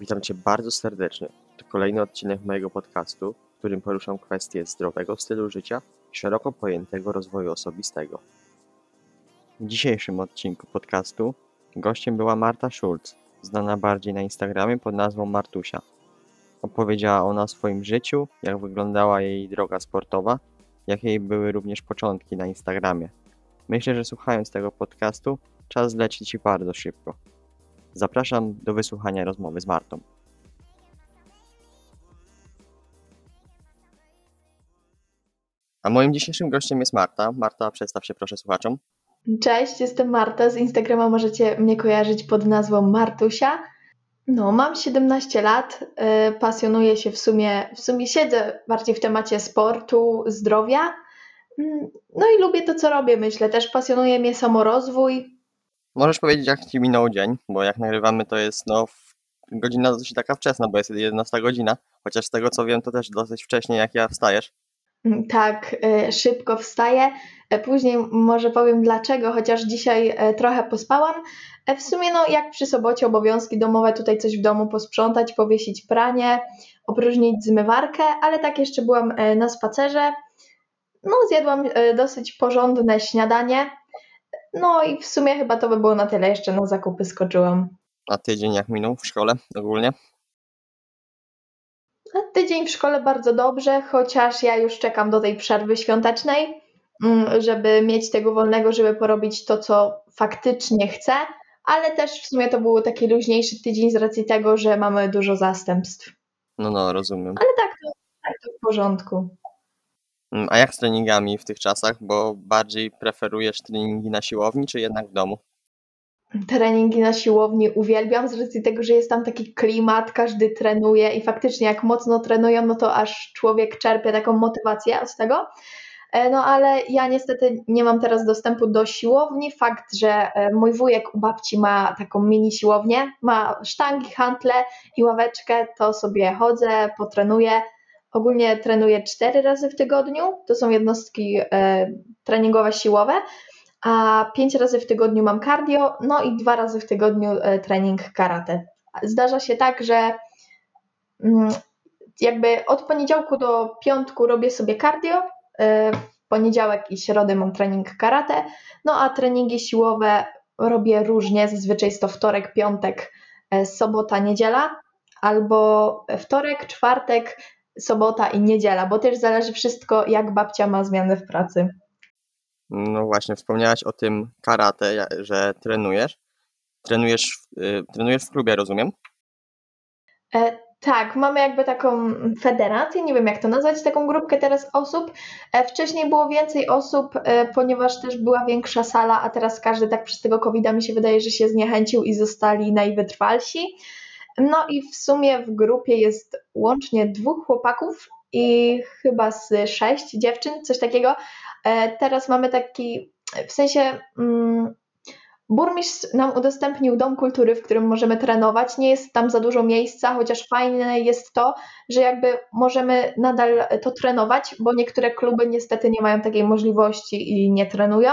Witam Cię bardzo serdecznie. To kolejny odcinek mojego podcastu, w którym poruszam kwestie zdrowego stylu życia i szeroko pojętego rozwoju osobistego. W dzisiejszym odcinku podcastu gościem była Marta Schulz, znana bardziej na Instagramie pod nazwą Martusia. Opowiedziała ona o swoim życiu, jak wyglądała jej droga sportowa, jakie były również początki na Instagramie. Myślę, że słuchając tego podcastu, czas leci Ci bardzo szybko. Zapraszam do wysłuchania rozmowy z Martą. A moim dzisiejszym gościem jest Marta. Marta, przedstaw się proszę słuchaczom. Cześć, jestem Marta. Z Instagrama możecie mnie kojarzyć pod nazwą Martusia. No, mam 17 lat, yy, pasjonuję się w sumie, w sumie siedzę bardziej w temacie sportu, zdrowia. Mm, no i lubię to, co robię, myślę. Też pasjonuje mnie samorozwój. Możesz powiedzieć, jak Ci minął dzień, bo jak nagrywamy, to jest no godzina dosyć taka wczesna, bo jest 11 godzina, chociaż z tego co wiem, to też dosyć wcześnie, jak ja wstajesz. Mm, tak, yy, szybko wstaję. E, później może powiem dlaczego, chociaż dzisiaj e, trochę pospałam. E, w sumie, no, jak przy sobocie, obowiązki domowe, tutaj coś w domu posprzątać, powiesić pranie, opróżnić zmywarkę, ale tak jeszcze byłam na spacerze. No, zjadłam dosyć porządne śniadanie. No i w sumie chyba to by było na tyle. Jeszcze na zakupy skoczyłam. A tydzień jak minął w szkole ogólnie? A tydzień w szkole bardzo dobrze, chociaż ja już czekam do tej przerwy świątecznej, mm, żeby mieć tego wolnego, żeby porobić to, co faktycznie chcę, ale też w sumie to był taki luźniejszy tydzień z racji tego, że mamy dużo zastępstw. No, no, rozumiem. Ale tak tak to w porządku. Mm, a jak z treningami w tych czasach? Bo bardziej preferujesz treningi na siłowni, czy jednak w domu? Treningi na siłowni uwielbiam z racji tego, że jest tam taki klimat, każdy trenuje i faktycznie jak mocno trenują, no to aż człowiek czerpie taką motywację z tego. E, no ale ja niestety nie mam teraz dostępu do siłowni. Fakt, że e, mój wujek u babci ma taką mini siłownię, ma sztangi, hantle i ławeczkę, to sobie chodzę, potrenuję Ogólnie trenuję cztery razy w tygodniu, to są jednostki e, treningowe siłowe, a pięć razy w tygodniu mam cardio, no i dwa razy w tygodniu e, trening karate. Zdarza się tak, że mm, jakby od poniedziałku do piątku robię sobie cardio, e, w poniedziałek i środę mam trening karate, no a treningi siłowe robię różnie, zazwyczaj jest to wtorek, piątek, sobota, niedziela, albo wtorek, czwartek, sobota i niedziela, bo też zależy wszystko, jak babcia ma zmiany w pracy. No właśnie, wspomniałaś o tym karate, że trenujesz. Trenujesz, yy, trenujesz w klubie, rozumiem? E, tak, mamy jakby taką federację, nie wiem jak to nazwać, taką grupkę teraz osób. E, wcześniej było więcej osób, e, ponieważ też była większa sala, a teraz każdy tak przez tego covid mi się wydaje, że się zniechęcił i zostali najwytrwalsi. No i w sumie w grupie jest łącznie dwóch chłopaków i chyba z sześć dziewczyn, coś takiego. E, teraz mamy taki, w sensie mm, burmistrz nam udostępnił dom kultury, w którym możemy trenować. Nie jest tam za dużo miejsca, chociaż fajne jest to, że jakby możemy nadal to trenować, bo niektóre kluby niestety nie mają takiej możliwości i nie trenują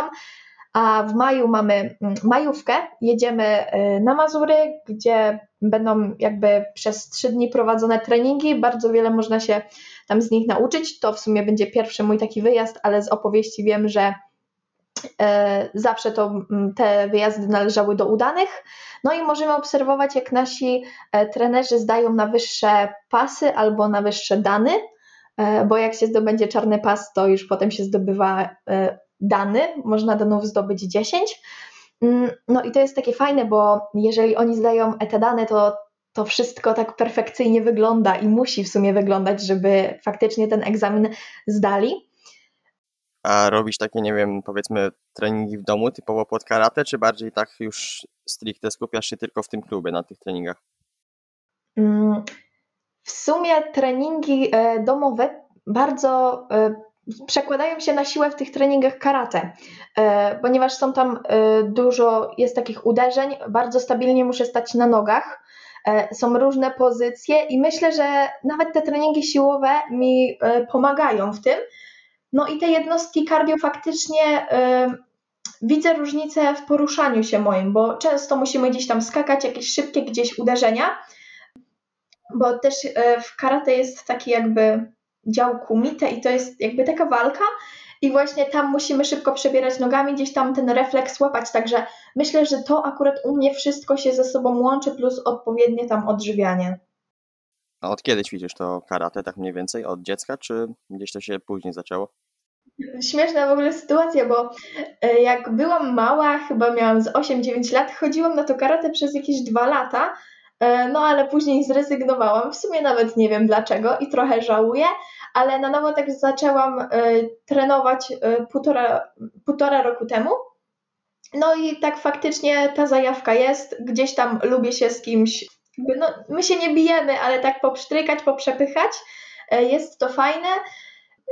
a w maju mamy mm, majówkę, jedziemy y, na Mazury, gdzie będą jakby przez trzy dni prowadzone treningi, bardzo wiele można się tam z nich nauczyć. To w sumie będzie pierwszy mój taki wyjazd, ale z opowieści wiem, że e, zawsze to mm, te wyjazdy należały do udanych. No i możemy obserwować, jak nasi e, trenerzy zdają na wyższe pasy albo na wyższe dany, e, bo jak się zdobędzie czarny pas, to już potem się zdobywa dany, można danów zdobyć 10. Mm, no i to jest takie fajne, bo jeżeli oni zdają te dane, to to wszystko tak perfekcyjnie wygląda i musi w sumie wyglądać, żeby faktycznie ten egzamin zdali. A robisz takie, nie wiem, powiedzmy treningi w domu typowo pod karate, czy bardziej tak już stricte skupiasz się tylko w tym klubie na tych treningach? Mm, w sumie treningi e, domowe bardzo e, przekładają się na siłę w tych treningach karate, e, ponieważ są tam e, dużo, jest takich uderzeń, bardzo stabilnie muszę stać na nogach, e, są różne pozycje i myślę, że nawet te treningi siłowe mi pomagają w tym. No i te jednostki cardio faktycznie widzę różnicę w poruszaniu się moim, bo często musimy gdzieś tam skakać, jakieś szybkie gdzieś uderzenia, bo też w karate jest taki jakby dział kumite i to jest jakby taka walka i właśnie tam musimy szybko przebierać nogami, gdzieś tam ten refleks łapać, także myślę, że to akurat u mnie wszystko się ze sobą łączy, plus odpowiednie tam odżywianie. A od kiedy ćwiczysz to karate, tak mniej więcej? Od dziecka, czy gdzieś to się później zaczęło? Śmieszna w ogóle sytuacja, bo e, jak byłam mała, chyba miałam z 8-9 lat, chodziłam na to karate przez jakieś dwa lata, e, no ale później zrezygnowałam. W sumie nawet nie wiem dlaczego i trochę żałuję, ale na nowo tak zaczęłam e, trenować półtora, półtora roku temu. No i tak faktycznie ta zajawka jest, gdzieś tam lubię się z kimś, no my się nie bijemy, ale tak popsztrykać, poprzepychać, jest to fajne.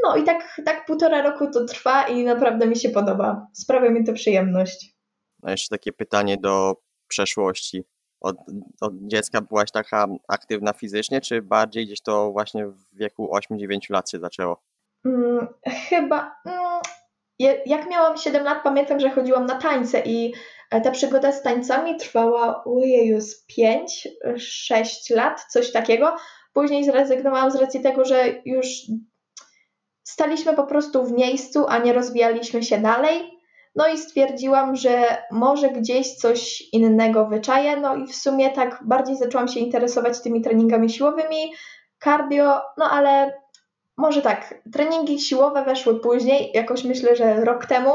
No i tak, tak półtora roku to trwa i naprawdę mi się podoba. Sprawia mi to przyjemność. A jeszcze takie pytanie do przeszłości. Od, od dziecka byłaś taka aktywna fizycznie, czy bardziej gdzieś to właśnie w wieku 8-9 lat się zaczęło? Hmm, chyba. Hmm, jak miałam 7 lat, pamiętam, że chodziłam na tańce i e, ta przygoda z tańcami trwała, ojeju, z 5-6 lat, coś takiego. Później zrezygnowałam z racji tego, że już Staliśmy po prostu w miejscu, a nie rozwijaliśmy się dalej. No i stwierdziłam, że może gdzieś coś innego wyczaję. No i w sumie tak bardziej zaczęłam się interesować tymi treningami siłowymi, cardio, no ale może tak, treningi siłowe weszły później, jakoś myślę, że rok temu,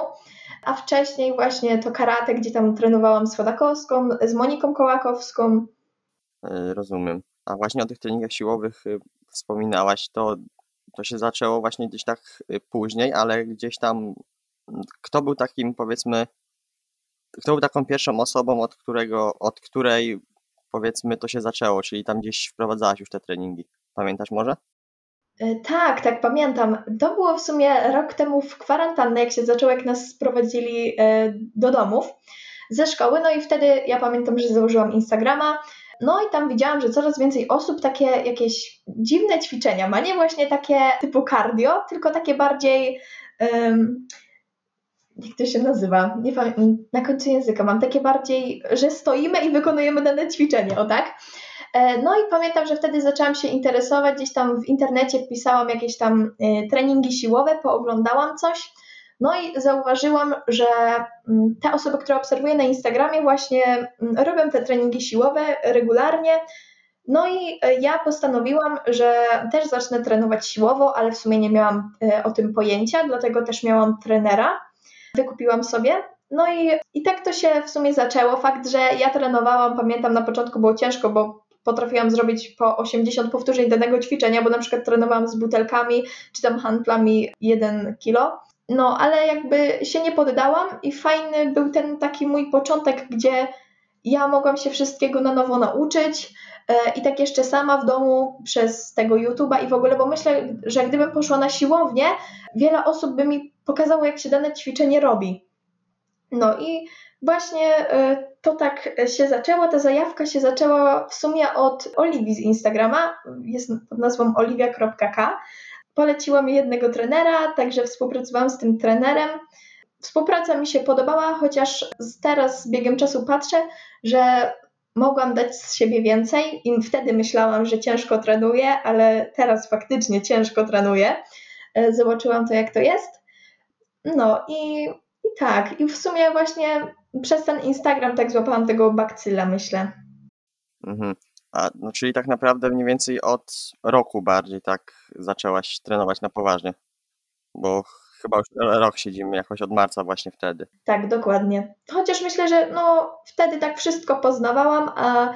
a wcześniej właśnie to karate, gdzie tam trenowałam z Chodakowską, z Moniką Kołakowską. E, rozumiem. A właśnie o tych treningach siłowych y, wspominałaś, to to się zaczęło właśnie gdzieś tak y, później, ale gdzieś tam kto był takim powiedzmy, kto był taką pierwszą osobą, od którego, od której powiedzmy to się zaczęło, czyli tam gdzieś wprowadzałaś już te treningi. Pamiętasz może? E, tak, tak, pamiętam. To było w sumie rok temu w kwarantannę, jak się zaczęło, jak nas sprowadzili e, do domów ze szkoły. No i wtedy ja pamiętam, że założyłam Instagrama no i tam widziałam, że coraz więcej osób takie jakieś dziwne ćwiczenia ma, nie właśnie takie typu cardio, tylko takie bardziej. Um, jak to się nazywa? Nie pamiętam, na końcu języka mam takie bardziej, że stoimy i wykonujemy dane ćwiczenie, o tak? E, no i pamiętam, że wtedy zaczęłam się interesować, gdzieś tam w internecie wpisałam jakieś tam e, treningi siłowe, pooglądałam coś. No i zauważyłam, że te osoby, które obserwuję na Instagramie, właśnie robią te treningi siłowe regularnie. No i e, ja postanowiłam, że też zacznę trenować siłowo, ale w sumie nie miałam o tym pojęcia, dlatego też miałam trenera. Wykupiłam sobie. No i, i tak to się w sumie zaczęło. Fakt, że ja trenowałam, pamiętam na początku było ciężko, bo potrafiłam zrobić po 80 powtórzeń danego ćwiczenia, bo na przykład trenowałam z butelkami czy tam handlami 1 kilo. No, ale jakby się nie poddałam i fajny był ten taki mój początek, gdzie ja mogłam się wszystkiego na nowo nauczyć e, i tak jeszcze sama w domu przez tego YouTube'a i w ogóle, bo myślę, że gdybym poszła na siłownię, wiele osób by mi pokazało, jak się dane ćwiczenie robi. No i właśnie e, to tak się zaczęło, ta zajawka się zaczęła w sumie od Oliwii z Instagrama, jest pod nazwą oliwia.k poleciła mi jednego trenera, także współpracowałam z tym trenerem. Współpraca mi się podobała, chociaż teraz z biegiem czasu patrzę, że mogłam dać z siebie więcej i wtedy myślałam, że ciężko trenuję, ale teraz faktycznie ciężko trenuję. E, zobaczyłam to, jak to jest. No i, i tak, i w sumie właśnie przez ten Instagram tak złapałam tego bakcyla, myślę. Mhm. A, no, czyli tak naprawdę mniej więcej od roku bardziej tak zaczęłaś trenować na poważnie. Bo chyba już rok siedzimy jakoś od marca właśnie wtedy. Tak, dokładnie. Chociaż myślę, że no wtedy tak wszystko poznawałam, a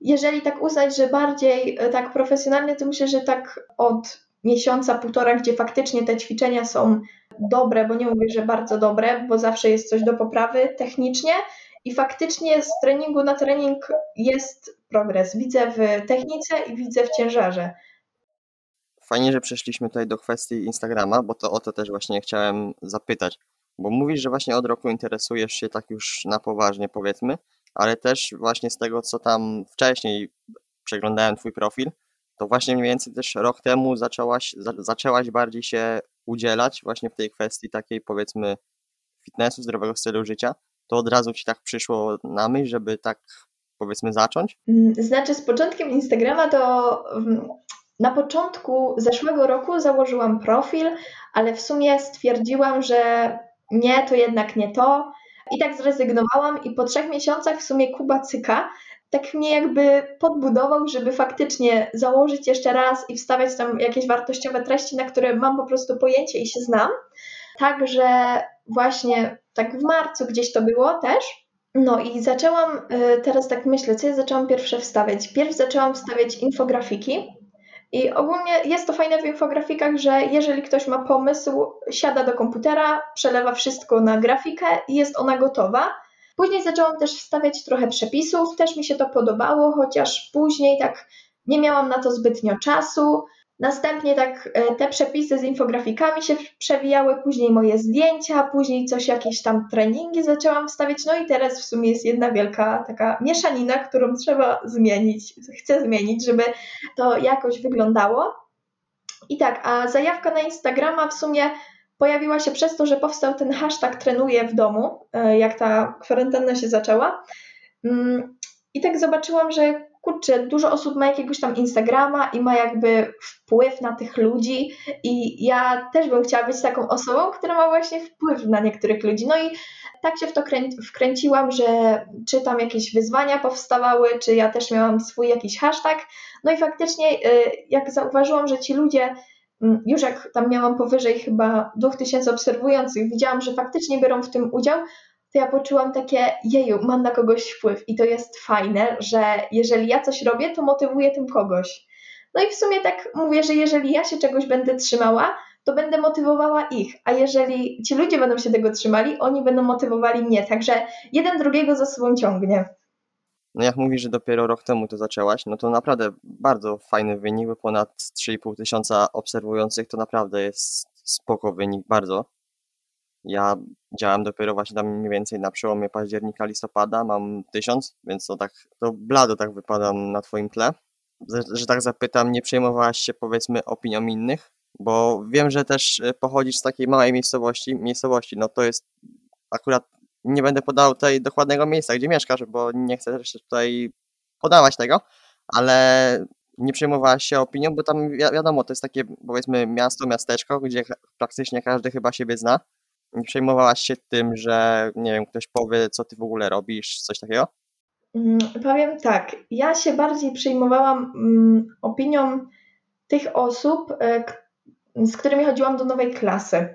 jeżeli tak uznać, że bardziej e, tak profesjonalnie, to myślę, że tak od miesiąca, półtora, gdzie faktycznie te ćwiczenia są dobre, bo nie mówię, że bardzo dobre, bo zawsze jest coś do poprawy technicznie, i faktycznie z treningu na trening jest progres. Widzę w technice i widzę w ciężarze. Fajnie, że przeszliśmy tutaj do kwestii Instagrama, bo to o to też właśnie chciałem zapytać. Bo mówisz, że właśnie od roku interesujesz się tak już na poważnie, powiedzmy, ale też właśnie z tego, co tam wcześniej przeglądałem Twój profil, to właśnie mniej więcej też rok temu zaczęłaś, za, zaczęłaś bardziej się udzielać właśnie w tej kwestii takiej, powiedzmy, fitnessu, zdrowego stylu życia to od razu ci tak przyszło na myśl, żeby tak powiedzmy zacząć? Mm, Znaczy, z początkiem Instagrama to mm, na początku zeszłego roku założyłam profil, ale w sumie stwierdziłam, że nie, to jednak nie to. I tak zrezygnowałam, i po trzech miesiącach w sumie Kuba Cyka tak mnie jakby podbudował, żeby faktycznie założyć jeszcze raz i wstawiać tam jakieś wartościowe treści, na które mam po prostu pojęcie i się znam. Także właśnie tak w marcu gdzieś to było też. No i zaczęłam, y, teraz tak myślę, co ja zaczęłam pierwsze wstawiać? Pierw zaczęłam wstawiać infografiki i ogólnie jest to fajne w infografikach, że jeżeli ktoś ma pomysł, siada do komputera, przelewa wszystko na grafikę i jest ona gotowa. Później zaczęłam też wstawiać trochę przepisów, też mi się to podobało, chociaż później tak nie miałam na to zbytnio czasu. Następnie tak e, te przepisy z infografikami się przewijały, później moje zdjęcia, później coś, jakieś tam treningi zaczęłam wstawiać, no i teraz w sumie jest jedna wielka taka mieszanina, którą trzeba zmienić, chcę zmienić, żeby to jakoś wyglądało. I tak, a zajawka na Instagrama w sumie pojawiła się przez to, że powstał ten hashtag trenuję w domu, e, jak ta kwarantanna się zaczęła. Mm, I tak zobaczyłam, że kurczę, dużo osób ma jakiegoś tam Instagrama i ma jakby wpływ na tych ludzi i ja też bym chciała być taką osobą, która ma właśnie wpływ na niektórych ludzi. No i tak się w to krę- wkręciłam, że czy tam jakieś wyzwania powstawały, czy ja też miałam swój jakiś hashtag. No i faktycznie, y, jak zauważyłam, że ci ludzie, już jak tam miałam powyżej chyba 2000 obserwujących, widziałam, że faktycznie biorą w tym udział, to ja poczułam takie, jeju, mam na kogoś wpływ i to jest fajne, że jeżeli ja coś robię, to motywuję tym kogoś. No i w sumie tak mówię, że jeżeli ja się czegoś będę trzymała, to będę motywowała ich, a jeżeli ci ludzie będą się tego trzymali, oni będą motywowali mnie, także jeden drugiego za sobą ciągnie. No jak mówisz, że dopiero rok temu to zaczęłaś, no to naprawdę bardzo fajny wynik, bo ponad 3,5 tysiąca obserwujących to naprawdę jest spoko wynik, bardzo. Ja działam dopiero właśnie tam mniej więcej na przełomie października, listopada, mam tysiąc, więc to tak, to blado tak wypadam na twoim tle. Że, że tak zapytam, nie przejmowałaś się powiedzmy opinią innych? Bo wiem, że też e, pochodzisz z takiej małej miejscowości, miejscowości, no to jest akurat, nie będę podał tutaj dokładnego miejsca, gdzie mieszkasz, bo nie chcę też tutaj podawać tego, ale nie przejmowałaś się opinią, bo tam wi wiadomo, to jest takie powiedzmy miasto, miasteczko, gdzie praktycznie każdy chyba siebie zna. Nie przejmowałaś się tym, że nie wiem, ktoś powie, co ty w ogóle robisz, coś takiego? Mm, Powiem tak, ja się bardziej przejmowałam mm, opinią tych osób, e, z którymi chodziłam do nowej klasy.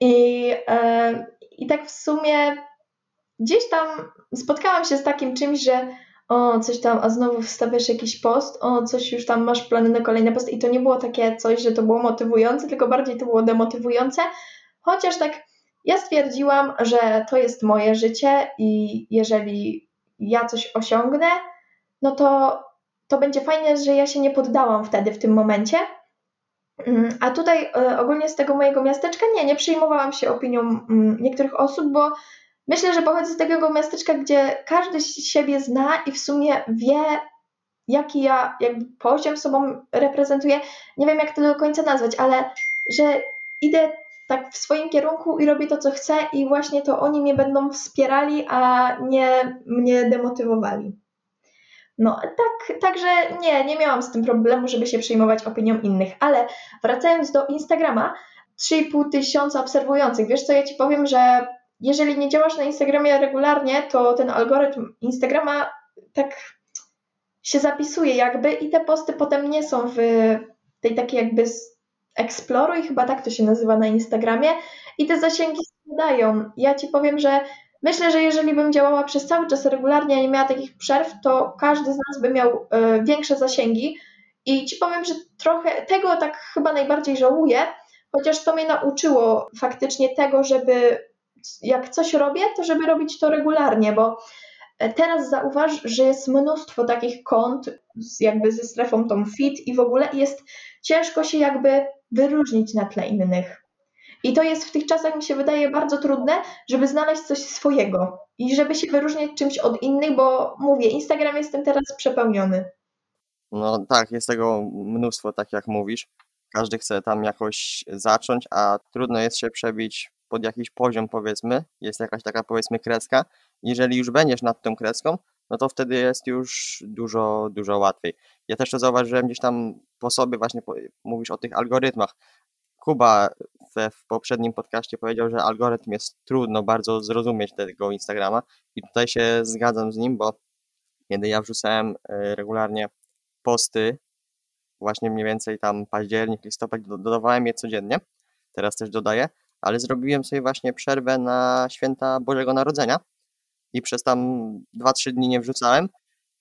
I, e, I tak w sumie gdzieś tam spotkałam się z takim czymś, że o, coś tam, a znowu wstawiasz jakiś post, o, coś już tam masz plany na kolejny post. I to nie było takie coś, że to było motywujące, tylko bardziej to było demotywujące. Chociaż tak ja stwierdziłam, że to jest moje życie i jeżeli ja coś osiągnę, no to, to będzie fajne, że ja się nie poddałam wtedy w tym momencie. Mm, A tutaj e, ogólnie z tego mojego miasteczka nie, nie przejmowałam się opinią mm, niektórych osób, bo myślę, że pochodzę z takiego miasteczka, gdzie każdy siebie zna i w sumie wie, jaki ja jakby poziom sobą reprezentuję. Nie wiem, jak to do końca nazwać, ale że idę tak w swoim kierunku i robię to, co chcę, i właśnie to oni mnie będą wspierali, a nie mnie demotywowali. No, tak, także nie, nie miałam z tym problemu, żeby się przejmować opinią innych, ale wracając do Instagrama, 3,5 tysiąca obserwujących. Wiesz co, ja ci powiem, że jeżeli nie działasz na Instagramie regularnie, to ten algorytm Instagrama tak się zapisuje jakby i te posty potem nie są w tej takiej jakby eksploruj, chyba tak to się nazywa na Instagramie i te zasięgi spadają. Ja ci powiem, że myślę, że jeżeli bym działała przez cały czas regularnie, a nie miała takich przerw, to każdy z nas by miał e, większe zasięgi i ci powiem, że trochę tego tak chyba najbardziej żałuję, chociaż to mnie nauczyło faktycznie tego, żeby jak coś robię, to żeby robić to regularnie, bo teraz zauważ, że jest mnóstwo takich kont jakby ze strefą tą fit i w ogóle jest ciężko się jakby wyróżnić na tle innych. I to jest w tych czasach, mi się wydaje, bardzo trudne, żeby znaleźć coś swojego i żeby się wyróżniać czymś od innych, bo mówię, Instagram jest tym teraz przepełniony. No tak, jest tego mnóstwo, tak jak mówisz. Każdy chce tam jakoś zacząć, a trudno jest się przebić pod jakiś poziom, powiedzmy. Jest jakaś taka, powiedzmy, kreska. Jeżeli już będziesz nad tą kreską, no to wtedy jest już dużo, dużo łatwiej. Ja też to zauważyłem gdzieś tam po sobie, właśnie po, mówisz o tych algorytmach. Kuba we, w poprzednim podcaście powiedział, że algorytm jest trudno bardzo zrozumieć tego Instagrama i tutaj się zgadzam z nim, bo kiedy ja wrzucałem e, regularnie posty, właśnie mniej więcej tam październik, listopad, dodawałem je codziennie, teraz też dodaję, ale zrobiłem sobie właśnie przerwę na święta Bożego Narodzenia i przez tam 2-3 dni nie wrzucałem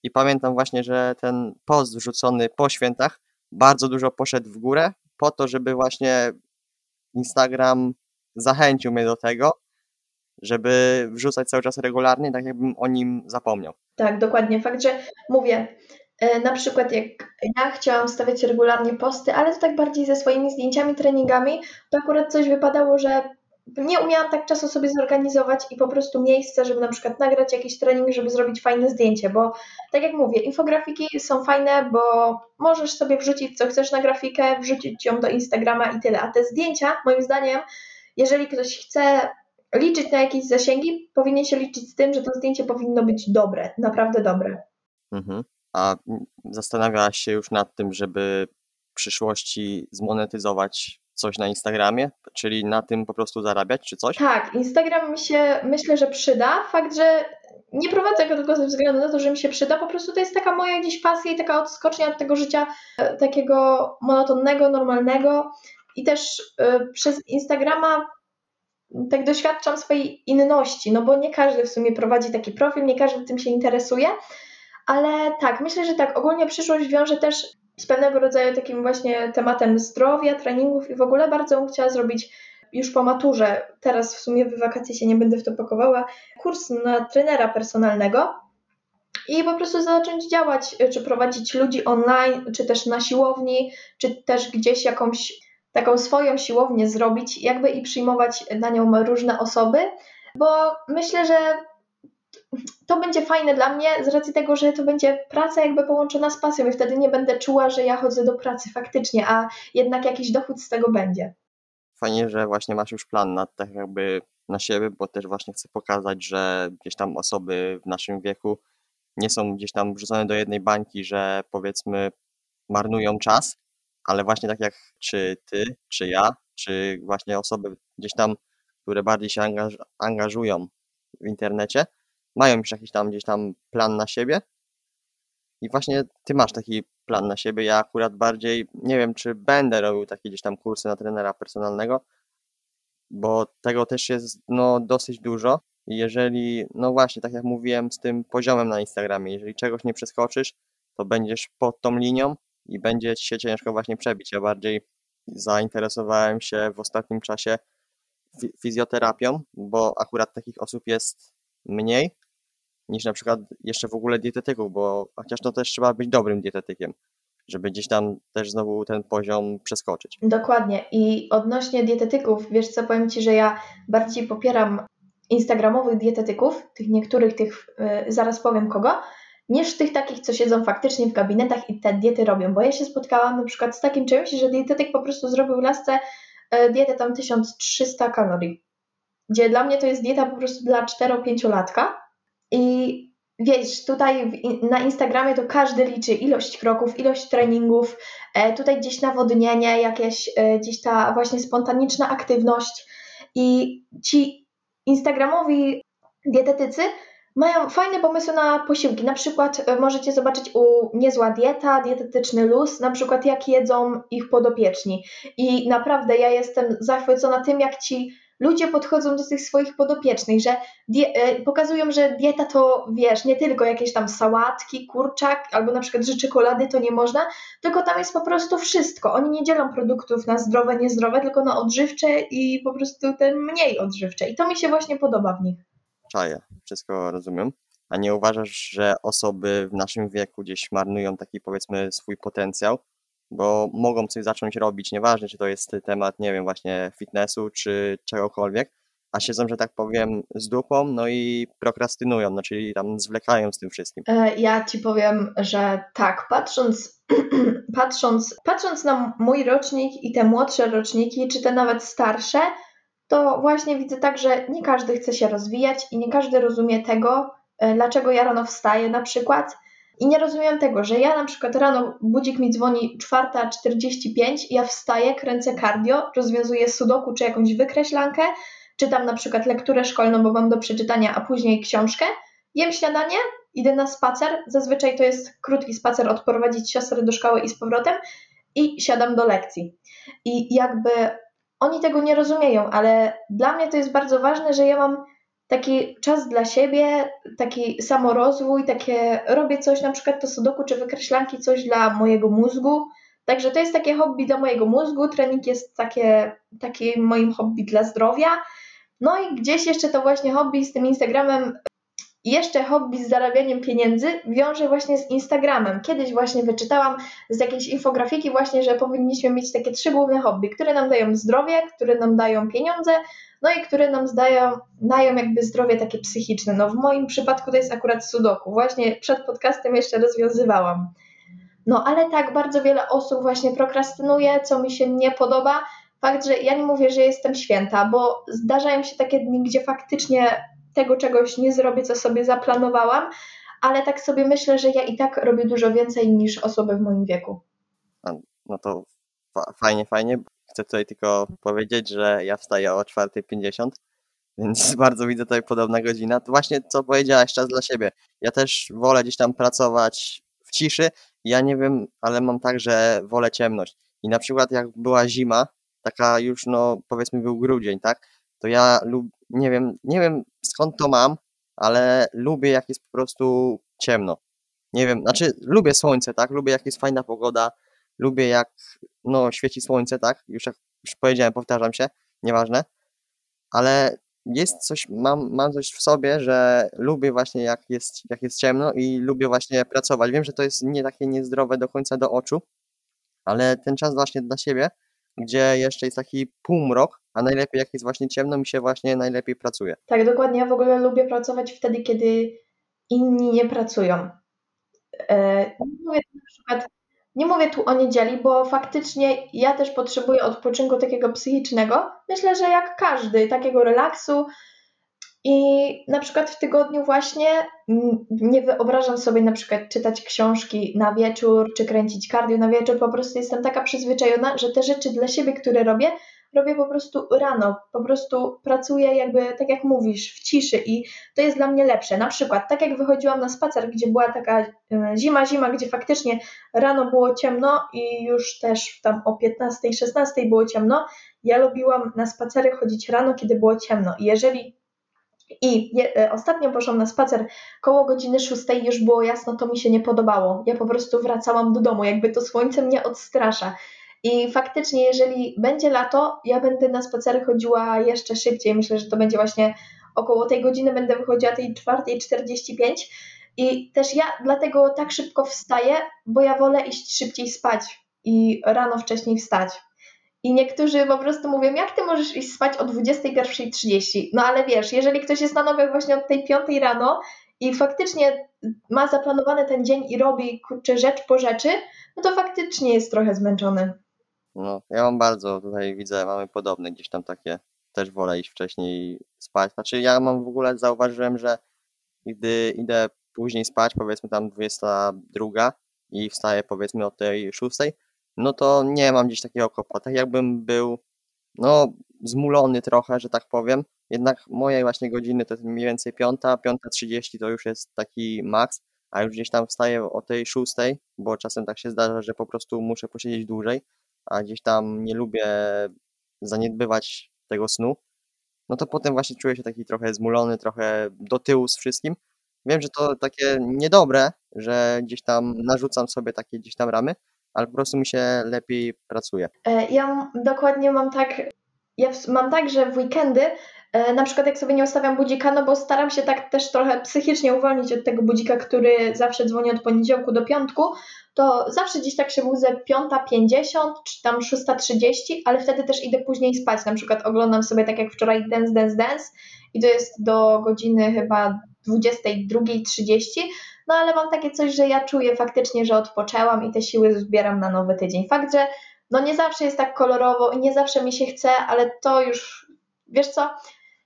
i pamiętam właśnie, że ten post wrzucony po świętach bardzo dużo poszedł w górę po to, żeby właśnie Instagram zachęcił mnie do tego, żeby wrzucać cały czas regularnie, tak jakbym o nim zapomniał. Tak, dokładnie. Fakt, że mówię, na przykład jak ja chciałam stawiać regularnie posty, ale to tak bardziej ze swoimi zdjęciami, treningami, to akurat coś wypadało, że nie umiałam tak czasu sobie zorganizować i po prostu miejsce, żeby na przykład nagrać jakiś trening, żeby zrobić fajne zdjęcie, bo tak jak mówię, infografiki są fajne, bo możesz sobie wrzucić co chcesz na grafikę, wrzucić ją do Instagrama i tyle, a te zdjęcia, moim zdaniem, jeżeli ktoś chce liczyć na jakieś zasięgi, powinien się liczyć z tym, że to zdjęcie powinno być dobre, naprawdę dobre. Mhm. A zastanawiałaś się już nad tym, żeby w przyszłości zmonetyzować coś na Instagramie, czyli na tym po prostu zarabiać, czy coś? Tak, Instagram mi się myślę, że przyda. Fakt, że nie prowadzę go tylko ze względu na to, że mi się przyda, po prostu to jest taka moja gdzieś pasja i taka odskocznia od tego życia e, takiego monotonnego, normalnego. I też y, przez Instagrama tak doświadczam swojej inności, no bo nie każdy w sumie prowadzi taki profil, nie każdy tym się interesuje, ale tak, myślę, że tak, ogólnie przyszłość wiąże też z pewnego rodzaju takim właśnie tematem zdrowia, treningów i w ogóle bardzo bym chciała zrobić już po maturze, teraz w sumie w wakacje się nie będę w to pakowała, kurs na trenera personalnego i po prostu zacząć działać, czy prowadzić ludzi online, czy też na siłowni, czy też gdzieś jakąś taką swoją siłownię zrobić, jakby i przyjmować na nią różne osoby, bo myślę, że to będzie fajne dla mnie z racji tego, że to będzie praca jakby połączona z pasją i wtedy nie będę czuła, że ja chodzę do pracy faktycznie, a jednak jakiś dochód z tego będzie. Fajnie, że właśnie masz już plan na tak jakby na siebie, bo też właśnie chcę pokazać, że gdzieś tam osoby w naszym wieku nie są gdzieś tam wrzucone do jednej bańki, że powiedzmy marnują czas, ale właśnie tak jak czy ty, czy ja, czy właśnie osoby gdzieś tam, które bardziej się angaż angażują w internecie, mają już jakiś tam gdzieś tam plan na siebie. I właśnie ty masz taki plan na siebie. Ja akurat bardziej nie wiem, czy będę robił takie gdzieś tam kursy na trenera personalnego, bo tego też jest no, dosyć dużo. I jeżeli, no właśnie, tak jak mówiłem z tym poziomem na Instagramie, jeżeli czegoś nie przeskoczysz, to będziesz pod tą linią i będzie ci się ciężko właśnie przebić. Ja bardziej zainteresowałem się w ostatnim czasie fizjoterapią, bo akurat takich osób jest mniej niż na przykład jeszcze w ogóle dietetyków, bo chociaż to też trzeba być dobrym dietetykiem, żeby gdzieś tam też znowu ten poziom przeskoczyć. Dokładnie. I odnośnie dietetyków, wiesz co, powiem Ci, że ja bardziej popieram instagramowych dietetyków, tych niektórych, tych, yy, zaraz powiem kogo, niż tych takich, co siedzą faktycznie w gabinetach i te diety robią, bo ja się spotkałam na przykład z takim czymś, że dietetyk po prostu zrobił lasce yy, dietę tam 1300 kalorii, gdzie dla mnie to jest dieta po prostu dla 4-5 latka, i wiesz, tutaj na Instagramie to każdy liczy ilość kroków, ilość treningów, e, tutaj gdzieś nawodnienie, jakieś e, gdzieś ta właśnie spontaniczna aktywność i ci instagramowi dietetycy mają fajne pomysły na posiłki. Na przykład e, możecie zobaczyć u Niezła Dieta, Dietetyczny Luz, na przykład jak jedzą ich podopieczni. I naprawdę ja jestem zachwycona tym, jak ci ludzie podchodzą do tych swoich podopiecznych, że die, e, pokazują, że dieta to, wiesz, nie tylko jakieś tam sałatki, kurczak, albo na przykład, że czekolady to nie można, tylko tam jest po prostu wszystko. Oni nie dzielą produktów na zdrowe, niezdrowe, tylko na odżywcze i po prostu te mniej odżywcze. I to mi się właśnie podoba w nich. Czaję, wszystko rozumiem. A nie uważasz, że osoby w naszym wieku gdzieś marnują taki, powiedzmy, swój potencjał, bo mogą coś zacząć robić, nieważne czy to jest temat, nie wiem, właśnie fitnessu czy czegokolwiek, a siedzą, że tak powiem, z dupą, no i prokrastynują, no czyli tam zwlekają z tym wszystkim. E, ja ci powiem, że tak, patrząc, patrząc, patrząc na mój rocznik i te młodsze roczniki, czy te nawet starsze, to właśnie widzę tak, że nie każdy chce się rozwijać i nie każdy rozumie tego, e, dlaczego ja rano wstaję na przykład. I nie rozumiem tego, że ja na przykład rano budzik mi dzwoni 4.45, ja wstaję, kręcę cardio, rozwiązuję sudoku czy jakąś wykreślankę, czytam na przykład lekturę szkolną, bo mam do przeczytania, a później książkę, jem śniadanie, idę na spacer, zazwyczaj to jest krótki spacer, odprowadzić siostrę do szkoły i z powrotem i siadam do lekcji. I jakby oni tego nie rozumieją, ale dla mnie to jest bardzo ważne, że ja mam taki czas dla siebie, taki samorozwój, takie robię coś, na przykład to sudoku czy wykreślanki, coś dla mojego mózgu. Także to jest takie hobby dla mojego mózgu, trening jest takie, takie moim hobby dla zdrowia. No i gdzieś jeszcze to właśnie hobby z tym Instagramem jeszcze hobby z zarabianiem pieniędzy wiąże właśnie z Instagramem. Kiedyś właśnie wyczytałam z jakiejś infografiki właśnie, że powinniśmy mieć takie trzy główne hobby, które nam dają zdrowie, które nam dają pieniądze, no i które nam dają, dają jakby zdrowie takie psychiczne. No w moim przypadku to jest akurat sudoku. Właśnie przed podcastem jeszcze rozwiązywałam. No ale tak, bardzo wiele osób właśnie prokrastynuje, co mi się nie podoba. Fakt, że ja nie mówię, że jestem święta, bo zdarzają się takie dni, gdzie faktycznie tego czegoś nie zrobię, co sobie zaplanowałam, ale tak sobie myślę, że ja i tak robię dużo więcej niż osoby w moim wieku. No to fa- fajnie, fajnie. Chcę tutaj tylko powiedzieć, że ja wstaję o 4.50, więc bardzo widzę tutaj podobna godzina. To właśnie co powiedziałaś, czas dla siebie. Ja też wolę gdzieś tam pracować w ciszy. Ja nie wiem, ale mam tak, że wolę ciemność. I na przykład jak była zima, taka już no powiedzmy był grudzień, tak? To ja lub nie wiem, nie wiem skąd to mam, ale lubię jak jest po prostu ciemno. Nie wiem, znaczy lubię słońce, tak? Lubię jak jest fajna pogoda, lubię jak no świeci słońce, tak? Już jak już powiedziałem, powtarzam się, nieważne. Ale jest coś, mam, mam coś w sobie, że lubię właśnie jak jest, jak jest ciemno i lubię właśnie pracować. Wiem, że to jest nie takie niezdrowe do końca do oczu, ale ten czas właśnie dla siebie, gdzie jeszcze jest taki półmrok, a najlepiej jak jest właśnie ciemno, mi się właśnie najlepiej pracuje. Tak, dokładnie. Ja w ogóle lubię pracować wtedy, kiedy inni nie pracują. E, nie mówię na przykład, nie mówię tu o niedzieli, bo faktycznie ja też potrzebuję odpoczynku takiego psychicznego. Myślę, że jak każdy, takiego relaksu. I na przykład w tygodniu właśnie nie wyobrażam sobie na przykład czytać książki na wieczór, czy kręcić kardio na wieczór. Po prostu jestem taka przyzwyczajona, że te rzeczy dla siebie, które robię, robię po prostu rano, po prostu pracuję jakby, tak jak mówisz, w ciszy i to jest dla mnie lepsze. Na przykład, tak jak wychodziłam na spacer, gdzie była taka e, zima, zima, gdzie faktycznie rano było ciemno i już też tam o 15, 16 było ciemno, ja lubiłam na spacery chodzić rano, kiedy było ciemno i jeżeli i je, e, ostatnio poszłam na spacer koło godziny 6 już było jasno, to mi się nie podobało. Ja po prostu wracałam do domu, jakby to słońce mnie odstrasza. I faktycznie, jeżeli będzie lato, ja będę na spacery chodziła jeszcze szybciej. Myślę, że to będzie właśnie około tej godziny będę wychodziła tej 4.45. I też ja dlatego tak szybko wstaję, bo ja wolę iść szybciej spać i rano wcześniej wstać. I niektórzy po prostu mówią, jak ty możesz iść spać o 21.30? No ale wiesz, jeżeli ktoś jest na nogach właśnie od tej 5 rano i faktycznie ma zaplanowany ten dzień i robi kurczę rzecz po rzeczy, no to faktycznie jest trochę zmęczony. No, ja mam bardzo, tutaj widzę, mamy podobne gdzieś tam takie, też wolę iść wcześniej spać. Znaczy ja mam w ogóle, zauważyłem, że gdy idę później spać, powiedzmy tam 22 i wstaję powiedzmy o tej 6, no to nie mam gdzieś takiego kopa. Tak jakbym był, no, zmulony trochę, że tak powiem. Jednak moje właśnie godziny to jest mniej więcej 5, 5.30 to już jest taki maks, a już gdzieś tam wstaję o tej 6, bo czasem tak się zdarza, że po prostu muszę posiedzieć dłużej a gdzieś tam nie lubię zaniedbywać tego snu, no to potem właśnie czuję się taki trochę zmulony, trochę do tyłu z wszystkim. Wiem, że to takie niedobre, że gdzieś tam narzucam sobie takie gdzieś tam ramy, ale po prostu mi się lepiej pracuje. E, ja dokładnie mam tak, ja mam tak, że w weekendy na przykład jak sobie nie ustawiam budzika, no bo staram się tak też trochę psychicznie uwolnić od tego budzika, który zawsze dzwoni od poniedziałku do piątku, to zawsze gdzieś tak się budzę 5.50 czy tam 6.30, ale wtedy też idę później spać. Na przykład oglądam sobie tak jak wczoraj Dance, Dance, Dance i to jest do godziny chyba 22.30. No ale mam takie coś, że ja czuję faktycznie, że odpoczęłam i te siły zbieram na nowy tydzień. Fakt, że no nie zawsze jest tak kolorowo i nie zawsze mi się chce, ale to już, wiesz co,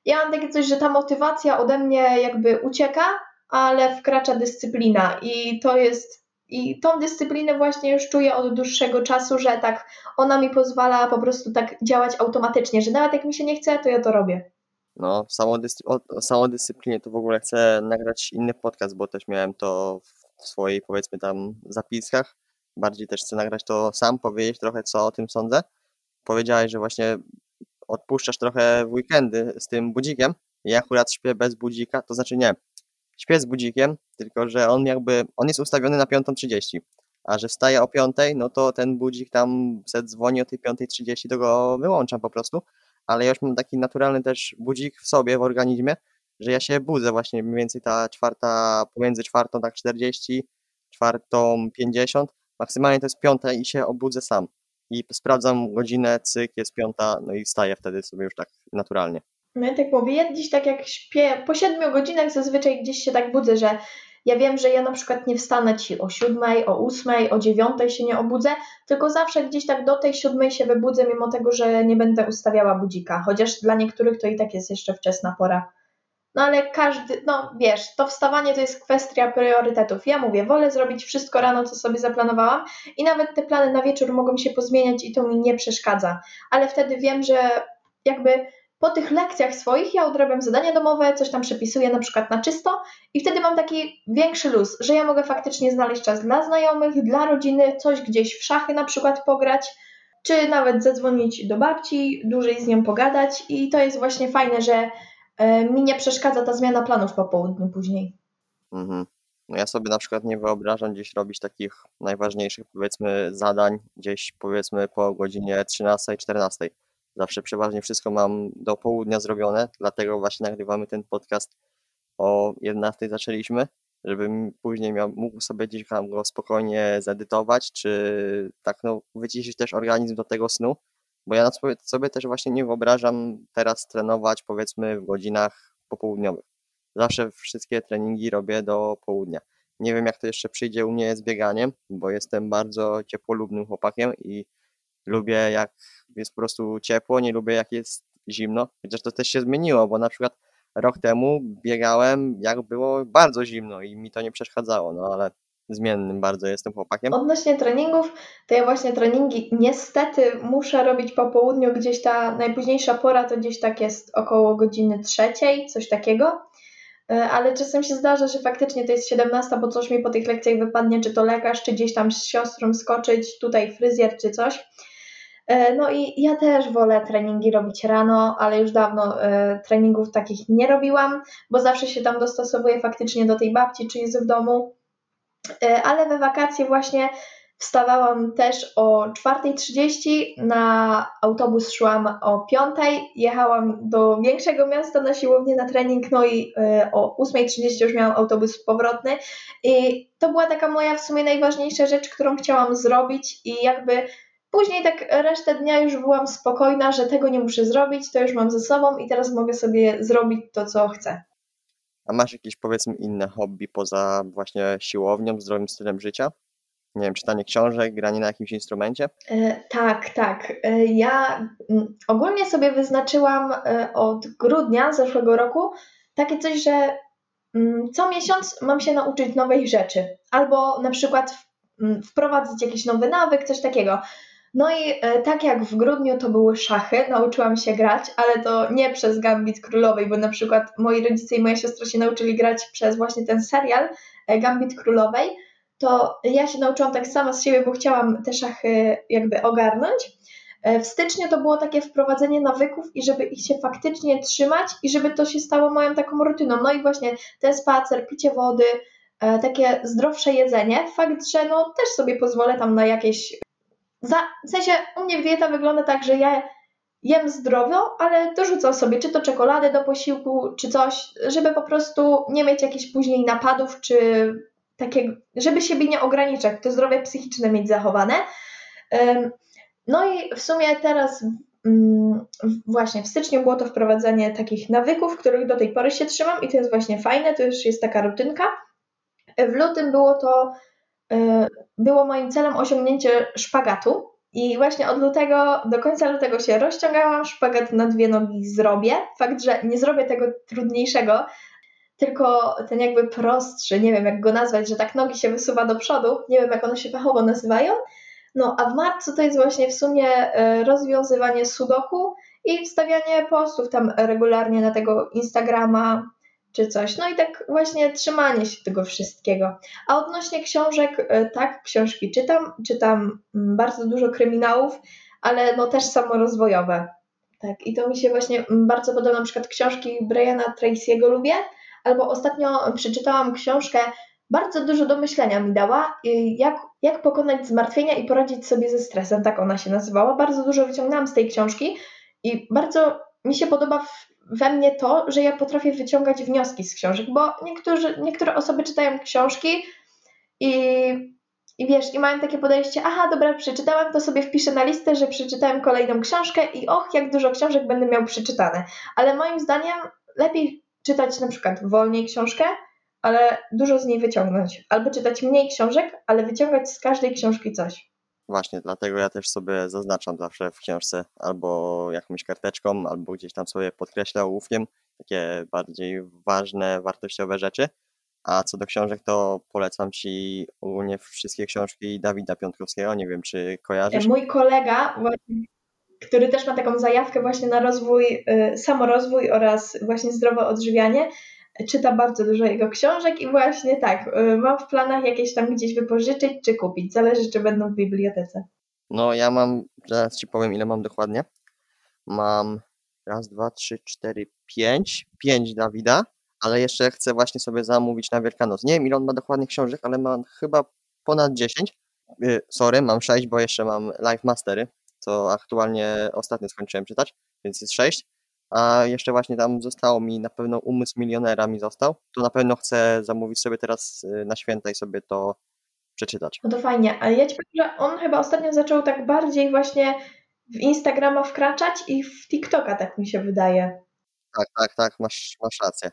ja mam takie coś, że ta motywacja ode mnie jakby ucieka, ale wkracza dyscyplina i to jest i tą dyscyplinę właśnie już czuję od dłuższego czasu, że tak ona mi pozwala po prostu tak działać automatycznie, że nawet jak mi się nie chce, to ja to robię. No, samodyscy- o, samodyscyplinie to w ogóle chcę nagrać inny podcast, bo też miałem to w swojej, powiedzmy tam, zapiskach. Bardziej też chcę nagrać to sam, powiedzieć trochę, co o tym sądzę. Powiedziałeś, że właśnie odpuszczasz trochę w weekendy z tym budzikiem. Ja akurat śpię bez budzika, to znaczy nie, śpię z budzikiem, tylko że on jakby, on jest ustawiony na 5.30, a że wstaję o 5.00, no to ten budzik tam se dzwoni o tej 5.30, to go wyłączam po prostu, ale ja już mam taki naturalny też budzik w sobie, w organizmie, że ja się budzę właśnie mniej więcej ta czwarta, pomiędzy czwartą tak 40, czwartą 50, maksymalnie to jest piąta i się obudzę sam. I sprawdzam godzinę, cyk, jest piąta, no i wstaję wtedy sobie już tak naturalnie. Ja tak mówię, ja gdzieś tak jak śpię, po siedmiu godzinach zazwyczaj gdzieś się tak budzę, że ja wiem, że ja na przykład nie wstanę ci o siódmej, o ósmej, o dziewiątej się nie obudzę, tylko zawsze gdzieś tak do tej siódmej się wybudzę, mimo tego, że nie będę ustawiała budzika, chociaż dla niektórych to i tak jest jeszcze wczesna pora. No ale każdy, no wiesz, to wstawanie to jest kwestia priorytetów. Ja mówię, wolę zrobić wszystko rano, co sobie zaplanowałam i nawet te plany na wieczór mogą się pozmieniać i to mi nie przeszkadza. Ale wtedy wiem, że jakby po tych lekcjach swoich ja odrabiam zadania domowe, coś tam przepisuję na przykład na czysto i wtedy mam taki większy luz, że ja mogę faktycznie znaleźć czas dla znajomych, dla rodziny, coś gdzieś w szachy na przykład pograć, czy nawet zadzwonić do babci, dłużej z nią pogadać i to jest właśnie fajne, że mi nie przeszkadza ta zmiana planów po południu później. Mhm. No ja sobie na przykład nie wyobrażam gdzieś robić takich najważniejszych powiedzmy zadań gdzieś powiedzmy po godzinie 13-14. Zawsze przeważnie wszystko mam do południa zrobione, dlatego właśnie nagrywamy ten podcast o 11 zaczęliśmy, żebym później miał, mógł sobie gdzieś tam go spokojnie zedytować, czy tak no wyciszyć też organizm do tego snu, bo ja sobie też właśnie nie wyobrażam teraz trenować powiedzmy w godzinach popołudniowych. Zawsze wszystkie treningi robię do południa. Nie wiem jak to jeszcze przyjdzie u mnie z bieganiem, bo jestem bardzo ciepłolubnym chłopakiem i lubię jak jest po prostu ciepło, nie lubię jak jest zimno. Chociaż to też się zmieniło, bo na przykład rok temu biegałem jak było bardzo zimno i mi to nie przeszkadzało, no ale zmiennym bardzo jestem chłopakiem. Odnośnie treningów, to ja właśnie treningi niestety muszę robić po południu, gdzieś ta najpóźniejsza pora to gdzieś tak jest około godziny trzeciej, coś takiego. E, ale czasem się zdarza, że faktycznie to jest 17, bo coś mi po tych lekcjach wypadnie, czy to lekarz, czy gdzieś tam z siostrą skoczyć, tutaj fryzjer, czy coś. E, no i ja też wolę treningi robić rano, ale już dawno e, treningów takich nie robiłam, bo zawsze się tam dostosowuję faktycznie do tej babci, czy jest w domu. E, ale we wakacje właśnie wstawałam też o 4.30, na autobus szłam o 5.00, jechałam do większego miasta na siłownię na trening, no i o 8.30 już miałam autobus powrotny. I to była taka moja w sumie najważniejsza rzecz, którą chciałam zrobić. I jakby Później tak resztę dnia już byłam spokojna, że tego nie muszę zrobić, to już mam ze sobą i teraz mogę sobie zrobić to, co chcę. A masz jakieś powiedzmy inne hobby poza właśnie siłownią, zdrowym stylem życia? Nie wiem, czytanie książek, granie na jakimś instrumencie? E, tak, tak. E, ja m, ogólnie sobie wyznaczyłam e, od grudnia zeszłego roku takie coś, że m, co miesiąc mam się nauczyć nowej rzeczy. Albo na przykład w, m, wprowadzić jakiś nowy nawyk, coś takiego. No i e, tak jak w grudniu to były szachy, nauczyłam się grać, ale to nie przez Gambit Królowej, bo na przykład moi rodzice i moja siostra się nauczyli grać przez właśnie ten serial e, Gambit Królowej, to ja się nauczyłam tak sama z siebie, bo chciałam te szachy jakby ogarnąć. E, w styczniu to było takie wprowadzenie nawyków i żeby ich się faktycznie trzymać i żeby to się stało moją taką rutyną. No i właśnie ten spacer, picie wody, takie zdrowsze jedzenie. Fakt, że no też sobie pozwolę tam na jakieś za, w sensie u mnie dieta wygląda tak, że ja jem zdrowo, ale dorzucam sobie czy to czekoladę do posiłku, czy coś, żeby po prostu nie mieć jakichś później napadów, czy takiego, żeby siebie nie ograniczać, to zdrowie psychiczne mieć zachowane. No i w sumie teraz mm, właśnie w styczniu było to wprowadzenie takich nawyków, których do tej pory się trzymam i to jest właśnie fajne, to już jest taka rutynka. W lutym było to było moim celem osiągnięcie szpagatu. I właśnie od lutego do końca lutego się rozciągałam, szpagat na dwie nogi zrobię. Fakt, że nie zrobię tego trudniejszego, tylko ten jakby prostszy, nie wiem jak go nazwać, że tak nogi się wysuwa do przodu, nie wiem jak one się fachowo nazywają. No a w marcu to jest właśnie w sumie e, rozwiązywanie sudoku i wstawianie postów tam regularnie na tego Instagrama czy coś. No i tak właśnie trzymanie się tego wszystkiego. A odnośnie książek, e, tak, książki czytam, czytam mm, bardzo dużo kryminałów, ale no też samorozwojowe. Tak, i to mi się właśnie mm, bardzo podoba, na przykład książki Briana Tracy'ego lubię, albo ostatnio przeczytałam książkę, bardzo dużo do myślenia mi dała, y, jak, jak pokonać zmartwienia i poradzić sobie ze stresem, tak ona się nazywała. Bardzo dużo wyciągnęłam z tej książki i bardzo mi się podoba w, we mnie to, że ja potrafię wyciągać wnioski z książek, bo niektórzy, niektóre osoby czytają książki i, i wiesz, i mają takie podejście, aha, dobra, przeczytałam, to sobie wpiszę na listę, że przeczytałem kolejną książkę i och, jak dużo książek będę miał przeczytane. Ale moim zdaniem lepiej czytać na przykład wolniej książkę, ale dużo z niej wyciągnąć. Albo czytać mniej książek, ale wyciągać z każdej książki coś. Właśnie, dlatego ja też sobie zaznaczam zawsze w książce albo jakąś karteczką, albo gdzieś tam sobie podkreślę ołówkiem takie bardziej ważne, wartościowe rzeczy. A co do książek, to polecam Ci ogólnie wszystkie książki Dawida Piątkowskiego. Nie wiem, czy kojarzysz. Mój kolega, który też ma taką zajawkę właśnie na rozwój, y, samorozwój oraz właśnie zdrowe odżywianie, czyta bardzo dużo jego książek i właśnie tak, y, mam w planach jakieś tam gdzieś wypożyczyć czy kupić. Zależy, czy będą w bibliotece. No ja mam, zaraz Ci powiem ile mam dokładnie. Mam raz, dwa, trzy, cztery, pięć. Pięć Dawida, ale jeszcze chcę właśnie sobie zamówić na Wielkanoc. Nie wiem ile on ma dokładnie książek, ale mam chyba ponad 10. Yy, sorry, mam 6, bo jeszcze mam Live Mastery, co aktualnie ostatnio skończyłem czytać, więc jest 6 a jeszcze właśnie tam zostało mi na pewno umysł milionera mi został, to na pewno chcę zamówić sobie teraz y, na święta i sobie to przeczytać. No to fajnie, ale ja ci powiem, że on chyba ostatnio zaczął tak bardziej właśnie w Instagrama wkraczać i w TikToka, tak mi się wydaje. Tak, tak, tak, masz, masz rację.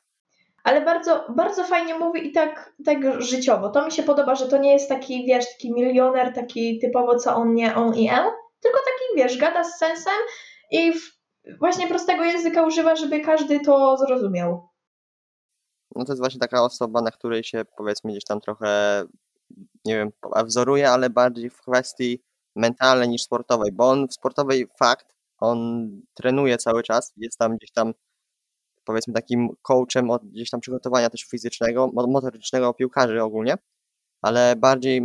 Ale bardzo, bardzo fajnie mówi i tak, tak życiowo. To mi się podoba, że to nie jest taki, wiesz, taki milioner, taki typowo co on nie, on i en, tylko taki, wiesz, gada z sensem i w właśnie prostego języka używa, żeby każdy to zrozumiał. No to jest właśnie taka osoba, na której się powiedzmy gdzieś tam trochę, nie wiem, wzoruje, ale bardziej w kwestii mentalnej niż sportowej, bo on w sportowej fakt, on trenuje cały czas, jest tam gdzieś tam powiedzmy takim coachem od gdzieś tam przygotowania też fizycznego, motorycznego piłkarzy ogólnie, ale bardziej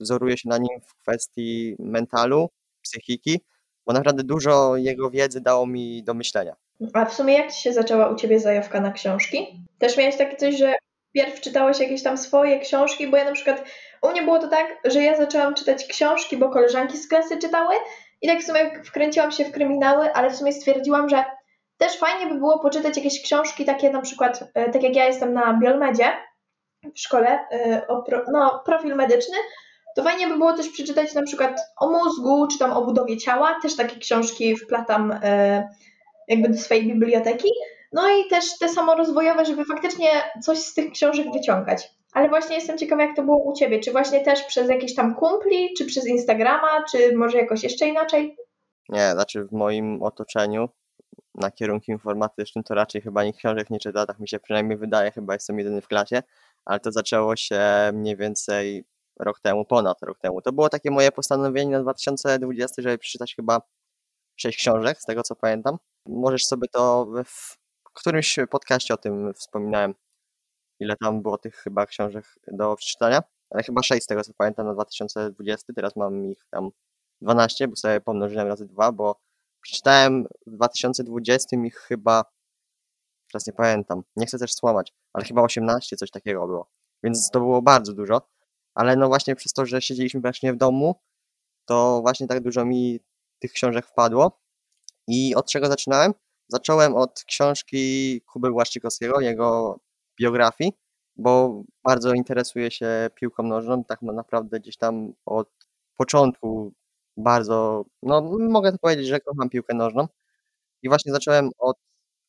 wzoruje się na nim w kwestii mentalu, psychiki, bo naprawdę dużo jego wiedzy dało mi do myślenia. A w sumie jak się zaczęła u Ciebie zajawka na książki? Też miałeś takie coś, że pierw czytałeś jakieś tam swoje książki, bo ja na przykład, u mnie było to tak, że ja zaczęłam czytać książki, bo koleżanki z klasy czytały i tak w sumie wkręciłam się w kryminały, ale w sumie stwierdziłam, że też fajnie by było poczytać jakieś książki takie na przykład, e, tak jak ja jestem na Biolmedzie w szkole, e, no, profil medyczny, to fajnie by było też przeczytać na przykład o mózgu, czy tam o budowie ciała. Też takie książki wplatam e, jakby do swojej biblioteki. No i też te samorozwojowe, żeby faktycznie coś z tych książek wyciągać. Ale właśnie jestem ciekawa, jak to było u Ciebie. Czy właśnie też przez jakieś tam kumpli, czy przez Instagrama, czy może jakoś jeszcze inaczej? Nie, znaczy w moim otoczeniu na kierunku informatycznym to raczej chyba nikt książek nie czyta, tak mi się przynajmniej wydaje, chyba jestem jedyny w klasie, ale to zaczęło się mniej więcej rok temu, ponad rok temu. To było takie moje postanowienie na 2020, żeby przeczytać chyba sześć książek, z tego co pamiętam. Możesz sobie to w którymś podcaście o tym wspominałem, ile tam było tych chyba książek do przeczytania, ale chyba sześć z tego co pamiętam na 2020, teraz mam ich tam 12, bo sobie pomnożyłem razy dwa, bo przeczytałem w 2020 ich chyba, teraz nie pamiętam, nie chcę też słamać, ale chyba 18, coś takiego było. Więc to było bardzo dużo ale no właśnie przez to, że siedzieliśmy właśnie w domu, to właśnie tak dużo mi tych książek wpadło. I od czego zaczynałem? Zacząłem od książki Kuby Błaszczykowskiego, jego biografii, bo bardzo interesuję się piłką nożną, tak naprawdę gdzieś tam od początku bardzo, no mogę to powiedzieć, że kocham piłkę nożną. I właśnie zacząłem od,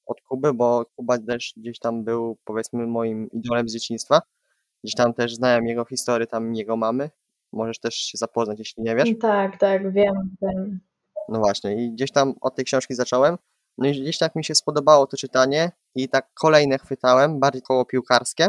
od Kuby, bo Kuba też gdzieś tam był powiedzmy moim idolem z dzieciństwa. Gdzieś tam też znałem jego historię, tam jego mamy. Możesz też się zapoznać, jeśli nie wiesz. Tak, tak, wiem, wiem. No właśnie, i gdzieś tam od tej książki zacząłem, No i gdzieś tak mi się spodobało to czytanie i tak kolejne chwytałem, bardziej koło piłkarskie,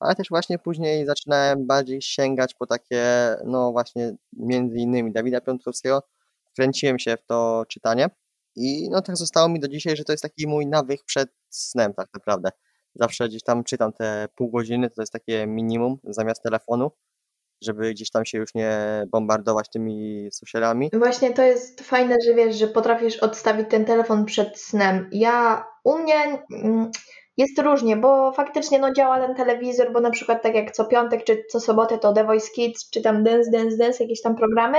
ale też właśnie później zaczynałem bardziej sięgać po takie, no właśnie między innymi Dawida Piątkowskiego, wkręciłem się w to czytanie i no tak zostało mi do dzisiaj, że to jest taki mój nawyk przed snem tak naprawdę. Zawsze gdzieś tam czytam te pół godziny, to jest takie minimum zamiast telefonu, żeby gdzieś tam się już nie bombardować tymi socialami. Właśnie to jest fajne, że wiesz, że potrafisz odstawić ten telefon przed snem. Ja u mnie mm, jest różnie, bo faktycznie no, działa ten telewizor, bo na przykład tak jak co piątek czy co sobotę to The Voice Kids, czy tam Dance, Dance, Dance, jakieś tam programy,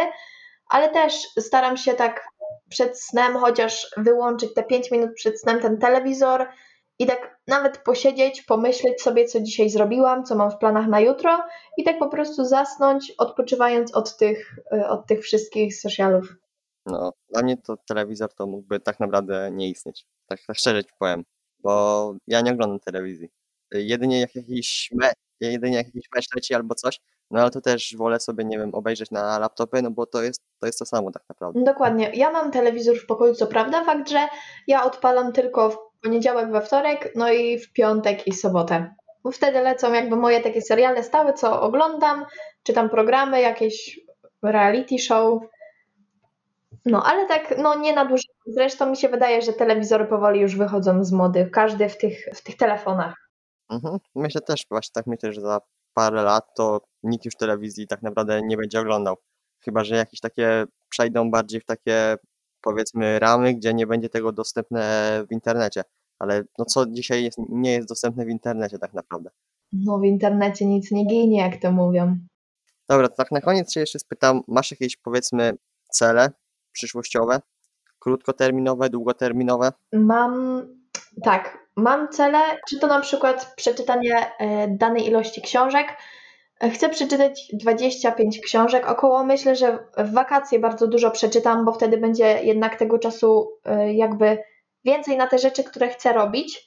ale też staram się tak przed snem chociaż wyłączyć te 5 minut przed snem ten telewizor i tak nawet posiedzieć, pomyśleć sobie, co dzisiaj zrobiłam, co mam w planach na jutro i tak po prostu zasnąć, odpoczywając od tych, y, od tych wszystkich socialów. No, dla mnie to telewizor to mógłby tak naprawdę nie istnieć. Tak, tak szczerze ci powiem, bo ja nie oglądam telewizji. Jedynie jak jakiś, me, jedynie jak jakiś mecz leci albo coś, no ale to też wolę sobie, nie wiem, obejrzeć na laptopy, no bo to jest to, jest to samo tak naprawdę. Dokładnie. Ja mam telewizor w pokoju, co prawda, fakt, że ja odpalam tylko w poniedziałek, we wtorek, no i w piątek i sobotę. Bo wtedy lecą jakby moje takie seriale stałe, co oglądam, czy tam programy, jakieś reality show. No, ale tak, no nie na dłużej. Zresztą mi się wydaje, że telewizory powoli już wychodzą z mody. Każdy w tych, w tych telefonach. Mhm. Myślę też, właśnie tak myślę, że za parę lat to nikt już telewizji tak naprawdę nie będzie oglądał. Chyba, że jakieś takie przejdą bardziej w takie powiedzmy ramy, gdzie nie będzie tego dostępne w internecie. Ale no co dzisiaj jest, nie jest dostępne w internecie tak naprawdę. No w internecie nic nie ginie, jak to mówią. Dobra, to tak na koniec się jeszcze spytam, masz jakieś powiedzmy cele przyszłościowe? Krótkoterminowe, długoterminowe? Mam, tak, mam cele, czy to na przykład przeczytanie e, danej ilości książek. E, chcę przeczytać 25 książek około. Myślę, że w wakacje bardzo dużo przeczytam, bo wtedy będzie jednak tego czasu e, jakby więcej na te rzeczy, które chcę robić.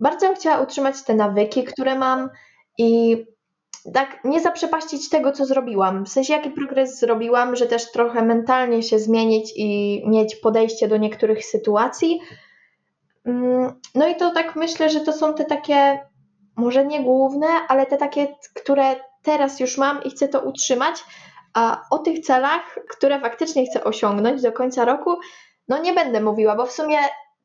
Bardzo bym chciała utrzymać te nawyki, które mam i tak nie zaprzepaścić tego, co zrobiłam. W sensie, jaki progres zrobiłam, że też trochę mentalnie się zmienić i mieć podejście do niektórych sytuacji. Mm, no i to tak myślę, że to są te takie, może nie główne, ale te takie, które teraz już mam i chcę to utrzymać. A o tych celach, które faktycznie chcę osiągnąć do końca roku, no nie będę mówiła, bo w sumie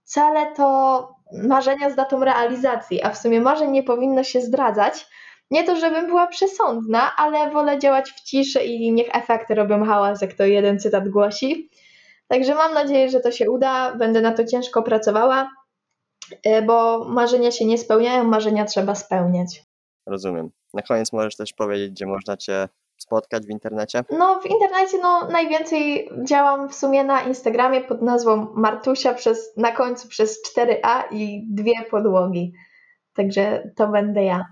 cele to marzenia z datą realizacji, a w sumie marzeń nie powinno się zdradzać. Nie to, żebym była przesądna, ale wolę działać w ciszy i niech efekty robią hałas, jak to jeden cytat głosi. Także mam nadzieję, że to się uda. Będę na to ciężko pracowała, e, bo marzenia się nie spełniają, marzenia trzeba spełniać. Rozumiem. Na koniec możesz też powiedzieć, gdzie można Cię spotkać w internecie? No, w internecie no, najwięcej działam w sumie na Instagramie pod nazwą Martusia przez, na końcu przez 4A i dwie podłogi. Także to będę ja.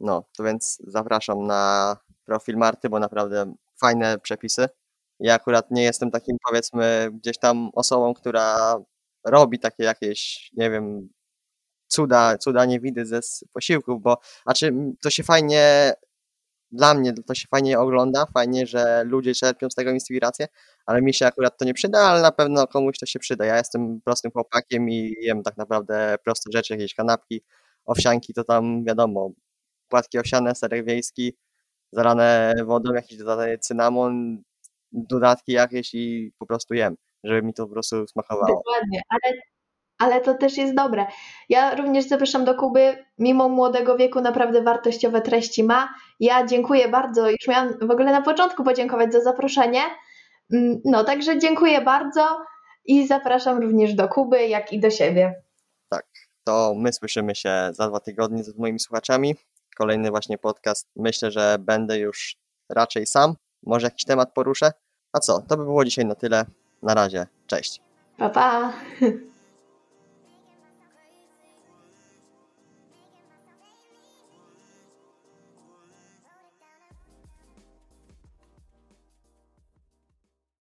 No, to więc zapraszam na profil Marty, bo naprawdę fajne przepisy. Ja akurat nie jestem takim, powiedzmy, gdzieś tam osobą, która robi takie jakieś, nie wiem, cuda, cuda nie widzę ze posiłków, bo znaczy to się fajnie dla mnie to się fajnie ogląda, fajnie, że ludzie czerpią z tego inspirację, ale mi się akurat to nie przyda, ale na pewno komuś to się przyda. Ja jestem prostym chłopakiem i jem tak naprawdę proste rzeczy, jakieś kanapki, owsianki, to tam wiadomo, płatki owsiane, serek wiejski, zalane wodą, jakiś dodany cynamon, dodatki jakieś i po prostu jem, żeby mi to po prostu smakowało. Dokładnie, ale ale to też jest dobre. Ja również zapraszam do Kuby. Mimo młodego wieku naprawdę wartościowe treści ma. Ja dziękuję bardzo. Już miałam w ogóle na początku podziękować za zaproszenie. Mm, no, także dziękuję bardzo i zapraszam również do Kuby, jak i do siebie. Tak, to my słyszymy się za dwa tygodnie z moimi słuchaczami. Kolejny właśnie podcast. Myślę, że będę już raczej sam. Może jakiś temat poruszę. A co, to by było dzisiaj na tyle. Na razie. Cześć. Pa, pa.